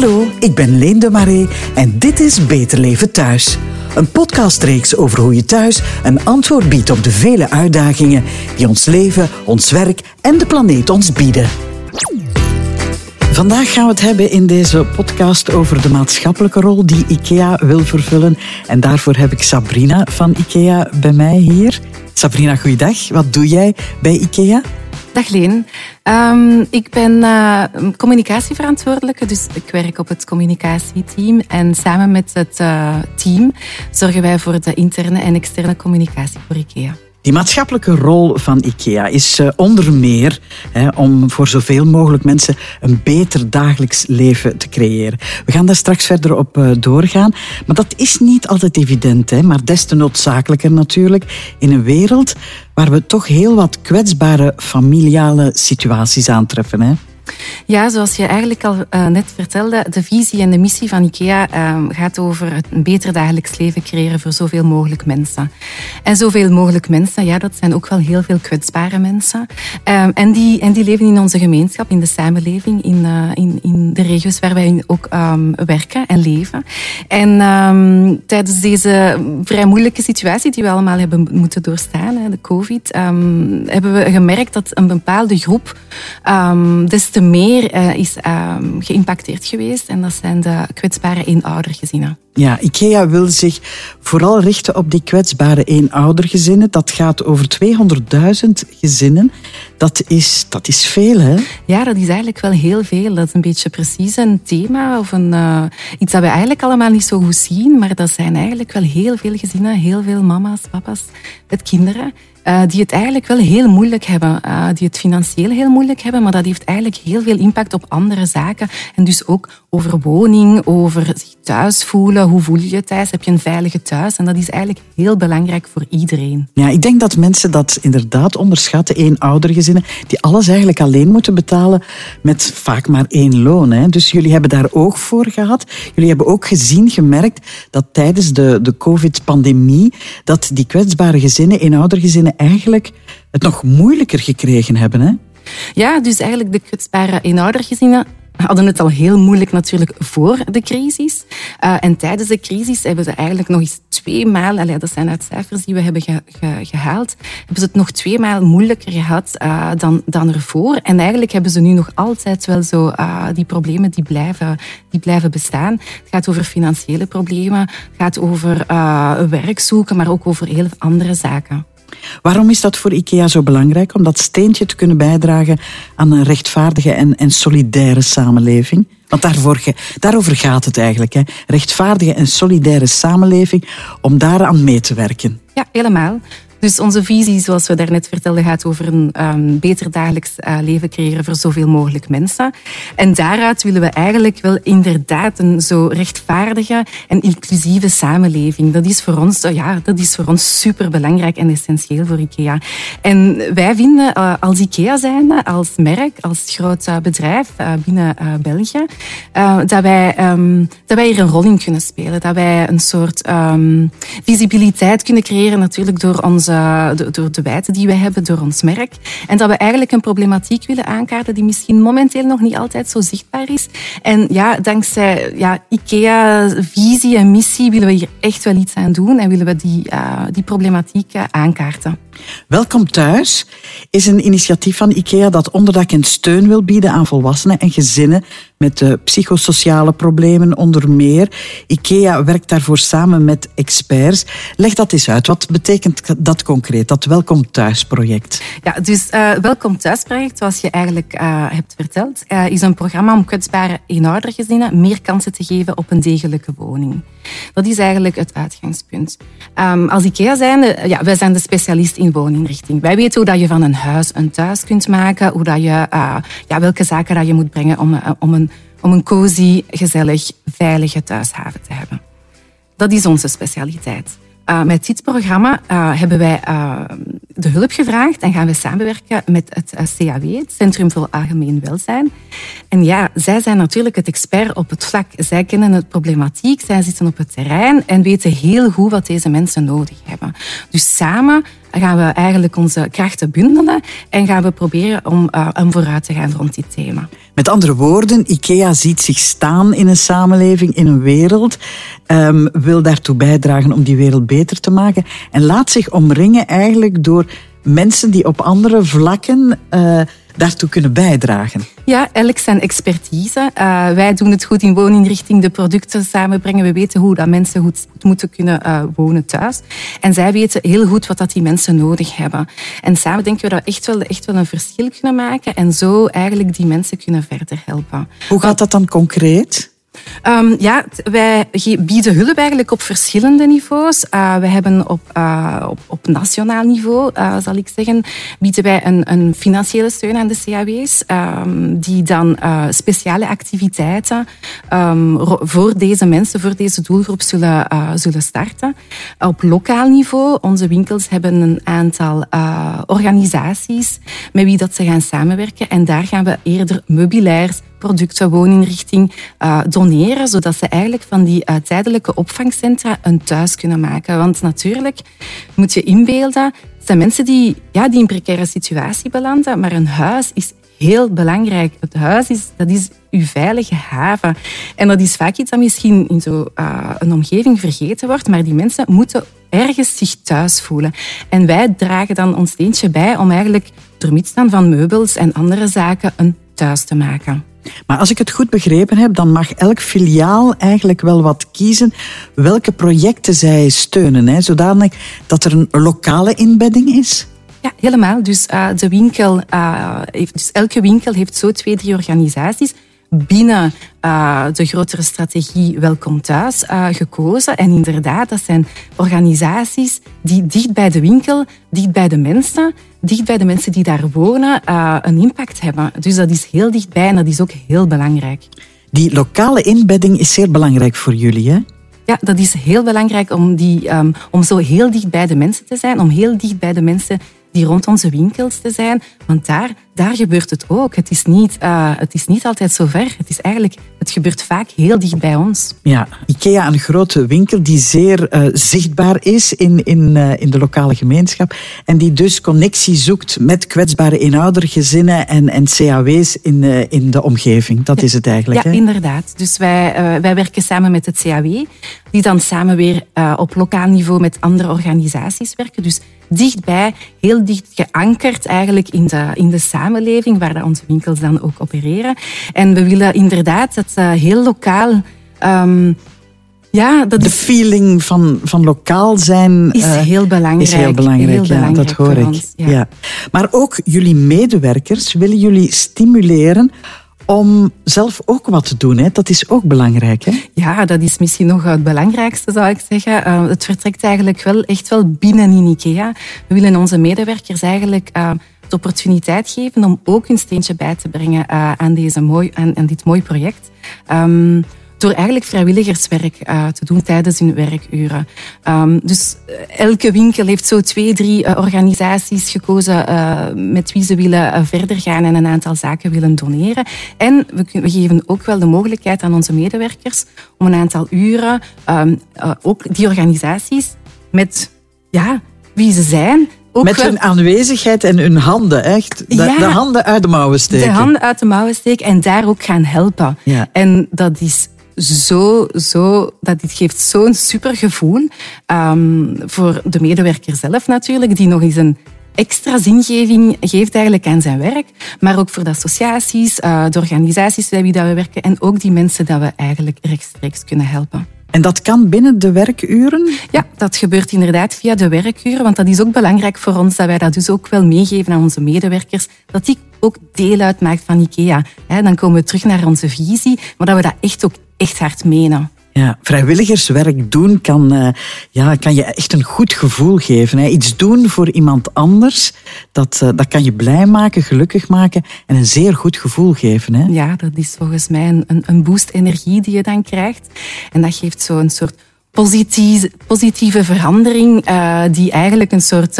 Hallo, ik ben Leen de Marais en dit is Beter Leven Thuis. Een podcastreeks over hoe je thuis een antwoord biedt op de vele uitdagingen die ons leven, ons werk en de planeet ons bieden. Vandaag gaan we het hebben in deze podcast over de maatschappelijke rol die IKEA wil vervullen. En daarvoor heb ik Sabrina van IKEA bij mij hier. Sabrina, goeiedag. Wat doe jij bij IKEA? Dag Leen. Um, ik ben uh, communicatieverantwoordelijke, dus ik werk op het communicatieteam. En samen met het uh, team zorgen wij voor de interne en externe communicatie voor IKEA. Die maatschappelijke rol van IKEA is uh, onder meer hè, om voor zoveel mogelijk mensen een beter dagelijks leven te creëren. We gaan daar straks verder op uh, doorgaan. Maar dat is niet altijd evident, hè, maar des te noodzakelijker natuurlijk in een wereld waar we toch heel wat kwetsbare familiale situaties aantreffen. Hè. Ja, zoals je eigenlijk al uh, net vertelde, de visie en de missie van IKEA uh, gaat over het een beter dagelijks leven creëren voor zoveel mogelijk mensen. En zoveel mogelijk mensen, ja, dat zijn ook wel heel veel kwetsbare mensen. Um, en, die, en die leven in onze gemeenschap, in de samenleving, in, uh, in, in de regio's waar wij ook um, werken en leven. En tijdens deze vrij moeilijke situatie die we allemaal hebben moeten doorstaan, hè, de COVID, hebben we gemerkt dat een bepaalde groep des te meer uh, is uh, geïmpacteerd geweest. En dat zijn de kwetsbare eenoudergezinnen. Ja, IKEA wil zich vooral richten op die kwetsbare eenoudergezinnen. Dat gaat over 200.000 gezinnen. Dat is, dat is veel, hè? Ja, dat is eigenlijk wel heel veel. Dat is een beetje precies een thema of een, uh, iets dat we eigenlijk allemaal niet zo goed zien. Maar dat zijn eigenlijk wel heel veel gezinnen, heel veel mama's, papa's met kinderen. Uh, die het eigenlijk wel heel moeilijk hebben. Uh, die het financieel heel moeilijk hebben, maar dat heeft eigenlijk heel veel impact op andere zaken. En dus ook over woning, over zich thuis voelen. Hoe voel je je thuis? Heb je een veilige thuis? En dat is eigenlijk heel belangrijk voor iedereen. Ja, ik denk dat mensen dat inderdaad onderschatten. Eenoudergezinnen die alles eigenlijk alleen moeten betalen met vaak maar één loon. Hè. Dus jullie hebben daar oog voor gehad. Jullie hebben ook gezien, gemerkt dat tijdens de, de COVID-pandemie dat die kwetsbare gezinnen, eenoudergezinnen, eigenlijk het nog moeilijker gekregen hebben. Hè? Ja, dus eigenlijk de kwetsbare eenoudergezinnen hadden het al heel moeilijk natuurlijk voor de crisis. Uh, en tijdens de crisis hebben ze eigenlijk nog eens twee maal, allee, dat zijn uit cijfers die we hebben ge, ge, gehaald, hebben ze het nog twee maal moeilijker gehad uh, dan, dan ervoor. En eigenlijk hebben ze nu nog altijd wel zo uh, die problemen die blijven, die blijven bestaan. Het gaat over financiële problemen, het gaat over werk zoeken, maar ook over heel andere zaken. Waarom is dat voor IKEA zo belangrijk? Om dat steentje te kunnen bijdragen aan een rechtvaardige en, en solidaire samenleving? Want daarvoor, daarover gaat het eigenlijk. Hè? Rechtvaardige en solidaire samenleving, om daaraan mee te werken. Ja, helemaal. Dus onze visie, zoals we daarnet vertelden, gaat over een um, beter dagelijks uh, leven creëren voor zoveel mogelijk mensen. En daaruit willen we eigenlijk wel inderdaad een zo rechtvaardige en inclusieve samenleving. Dat is voor ons, uh, ja, dat is voor ons superbelangrijk en essentieel voor IKEA. En wij vinden uh, als IKEA zijnde, als merk, als groot bedrijf binnen België, dat, wij, um, dat wij hier een rol in kunnen spelen. Dat wij een soort um, visibiliteit kunnen creëren natuurlijk door ons door de wijten die we hebben, door ons merk. En dat we eigenlijk een problematiek willen aankaarten die misschien momenteel nog niet altijd zo zichtbaar is. En ja, dankzij ja, IKEA-visie en missie willen we hier echt wel iets aan doen en willen we die, uh, die problematiek uh, aankaarten. Welkom thuis is een initiatief van IKEA dat onderdak en steun wil bieden aan volwassenen en gezinnen met uh, psychosociale problemen onder meer. IKEA werkt daarvoor samen met experts. Leg dat eens uit. Wat betekent dat concreet, dat Welkom Thuis project? Ja, dus uh, Welkom Thuis project, zoals je eigenlijk uh, hebt verteld, is een programma om kwetsbare eenoudergezinnen meer kansen te geven op een degelijke woning. Dat is eigenlijk het uitgangspunt. Um, als IKEA zijn, ja, wij zijn de specialist in woninrichting. Wij weten hoe dat je van een huis een thuis kunt maken, hoe dat je, ja, welke zaken dat je moet brengen om, om, een, om een cozy, gezellig, veilige thuishaven te hebben. Dat is onze specialiteit. Uh, met dit programma uh, hebben wij uh, de hulp gevraagd en gaan we samenwerken met het CAW, het Centrum voor Algemeen Welzijn. En ja, zij zijn natuurlijk het expert op het vlak. Zij kennen het problematiek, zij zitten op het terrein en weten heel goed wat deze mensen nodig hebben. Dus samen gaan we eigenlijk onze krachten bundelen en gaan we proberen om, uh, vooruit te gaan rond dit thema. Met andere woorden, IKEA ziet zich staan in een samenleving, in een wereld, um, wil daartoe bijdragen om die wereld beter te maken en laat zich omringen eigenlijk door mensen die op andere vlakken uh, daartoe kunnen bijdragen. Ja, elk zijn expertise. Uh, wij doen het goed in wooninrichting, de producten samenbrengen. We weten hoe dat mensen goed, moeten kunnen uh, wonen thuis. En zij weten heel goed wat dat die mensen nodig hebben. En samen denken we dat we echt wel, echt wel een verschil kunnen maken en zo eigenlijk die mensen kunnen verder helpen. Hoe gaat dat dan concreet? Um, ja, wij bieden hulp eigenlijk op verschillende niveaus. Uh, we hebben op, uh, op, op, nationaal niveau, uh, zal ik zeggen, bieden wij een, een financiële steun aan de CAW's, um, die dan speciale activiteiten um, voor deze mensen, voor deze doelgroep zullen, zullen starten. Op lokaal niveau, onze winkels hebben een aantal organisaties met wie dat ze gaan samenwerken en daar gaan we eerder meubilairs producten, wooninrichting uh, doneren, zodat ze eigenlijk van die uh, tijdelijke opvangcentra een thuis kunnen maken. Want natuurlijk moet je inbeelden, het zijn mensen die, ja, die in precaire situatie belanden, maar een huis is heel belangrijk. Het huis is, dat is uw veilige haven. En dat is vaak iets dat misschien in zo'n uh, een omgeving vergeten wordt, maar die mensen moeten ergens zich thuis voelen. En wij dragen dan ons steentje bij om eigenlijk door middel van meubels en andere zaken een thuis te maken. Maar als ik het goed begrepen heb, dan mag elk filiaal eigenlijk wel wat kiezen welke projecten zij steunen, hè, zodanig dat er een lokale inbedding is. Ja, helemaal. Dus, uh, de winkel, heeft, dus elke winkel heeft zo twee, drie organisaties binnen uh, de grotere strategie Welkom Thuis uh, gekozen. En inderdaad, dat zijn organisaties die dicht bij de winkel, dicht bij de mensen, dicht bij de mensen die daar wonen, uh, een impact hebben. Dus dat is heel dichtbij en dat is ook heel belangrijk. Die lokale inbedding is zeer belangrijk voor jullie, hè? Ja, dat is heel belangrijk om, die, um, om zo heel dicht bij de mensen te zijn, om heel dicht bij de mensen die rond onze winkels te zijn. Want daar, daar gebeurt het ook. Het is, niet, uh, het is niet altijd zo ver. Het, is eigenlijk, het gebeurt vaak heel dicht bij ons. Ja, IKEA, een grote winkel die zeer uh, zichtbaar is in, in, uh, in de lokale gemeenschap. En die dus connectie zoekt met kwetsbare inoudergezinnen en, en CAW's in, in de omgeving. Dat ja. is het eigenlijk. Ja, hè? inderdaad. Dus wij, wij werken samen met het CAW, die dan samen weer op lokaal niveau met andere organisaties werken. Dus dichtbij, heel dicht geankerd eigenlijk in de, in de samenleving waar dat onze winkels dan ook opereren. En we willen inderdaad dat uh, heel lokaal... Um, ja, dat de feeling van, van lokaal zijn is heel belangrijk. Is heel belangrijk, heel ja, belangrijk dat hoor ik. Ons, ja. Ja. Maar ook jullie medewerkers willen jullie stimuleren om zelf ook wat te doen. Hè? Dat is ook belangrijk. Hè? Ja, dat is misschien nog het belangrijkste, zou ik zeggen. Uh, het vertrekt eigenlijk wel echt wel binnen in IKEA. We willen onze medewerkers eigenlijk uh, de opportuniteit geven om ook hun steentje bij te brengen uh, aan, deze mooi, aan, aan dit mooi project. Um, door eigenlijk vrijwilligerswerk uh, te doen tijdens hun werkuren. Um, dus elke winkel heeft zo twee, drie organisaties gekozen met wie ze willen verder gaan en een aantal zaken willen doneren. En we, geven ook wel de mogelijkheid aan onze medewerkers om een aantal uren um, ook die organisaties met ja, wie ze zijn, ook Met hun aanwezigheid en hun handen, echt. De, ja, de, handen uit de mouwen steken. De handen uit de mouwen steken en daar ook gaan helpen. Ja. En dat is zo, zo, dat dit geeft zo'n supergevoel um, voor de medewerker zelf natuurlijk, die nog eens een extra zingeving geeft eigenlijk aan zijn werk, maar ook voor de associaties, uh, de organisaties bij wie dat we werken en ook die mensen dat we eigenlijk rechtstreeks kunnen helpen. En dat kan binnen de werkuren? Ja, dat gebeurt inderdaad via de werkuren, want dat is ook belangrijk voor ons dat wij dat dus ook wel meegeven aan onze medewerkers, dat die ook deel uitmaakt van IKEA. Dan komen we terug naar onze visie, maar dat we dat echt ook echt hard menen. Ja, vrijwilligerswerk doen kan, uh, ja, kan je echt een goed gevoel geven. Hè. Iets doen voor iemand anders, dat, uh, dat kan je blij maken, gelukkig maken en een zeer goed gevoel geven. Hè. Ja, dat is volgens mij een, een boost energie die je dan krijgt. En dat geeft zo een soort positieve, positieve verandering, uh, die eigenlijk een soort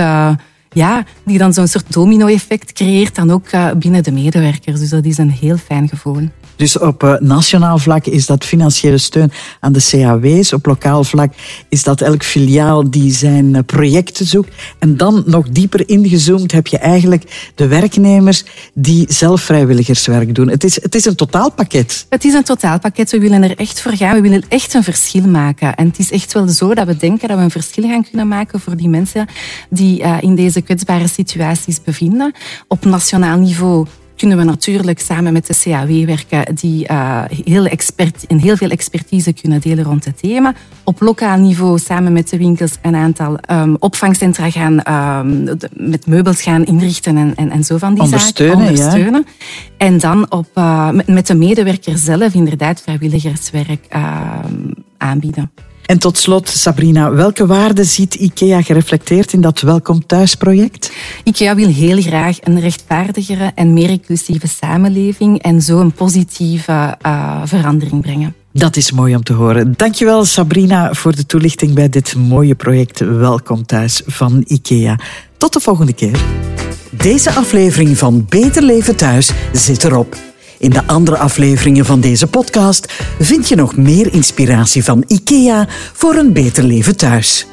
ja, die dan zo'n soort domino-effect creëert, dan ook binnen de medewerkers. Dus dat is een heel fijn gevoel. Dus op eh, nationaal vlak is dat financiële steun aan de CAW's. Op lokaal vlak is dat elk filiaal die zijn eh, projecten zoekt. En dan nog dieper ingezoomd heb je eigenlijk de werknemers die zelf vrijwilligerswerk doen. Het is, het is een totaalpakket. Het is een totaalpakket. We willen er echt voor gaan. We willen echt een verschil maken. En het is echt wel zo dat we denken dat we een verschil gaan kunnen maken voor die mensen die uh, in deze kwetsbare situaties bevinden. Op nationaal niveau kunnen we natuurlijk samen met de CAW werken, die uh, heel, expert, en heel veel expertise kunnen delen rond het thema. Op lokaal niveau samen met de winkels een aantal um, opvangcentra gaan, um, met meubels gaan inrichten en, en, en zo van die ondersteunen, zaken. Ondersteunen. Ja. En dan op, uh, met, met de medewerker zelf inderdaad vrijwilligerswerk uh, aanbieden. En tot slot, Sabrina, welke waarden ziet IKEA gereflecteerd in dat Welkom Thuis project? IKEA wil heel graag een rechtvaardigere en meer inclusieve samenleving en zo een positieve uh, verandering brengen. Dat is mooi om te horen. Dankjewel Sabrina voor de toelichting bij dit mooie project Welkom Thuis van IKEA. Tot de volgende keer. Deze aflevering van Beter Leven Thuis zit erop. In de andere afleveringen van deze podcast vind je nog meer inspiratie van IKEA voor een beter leven thuis.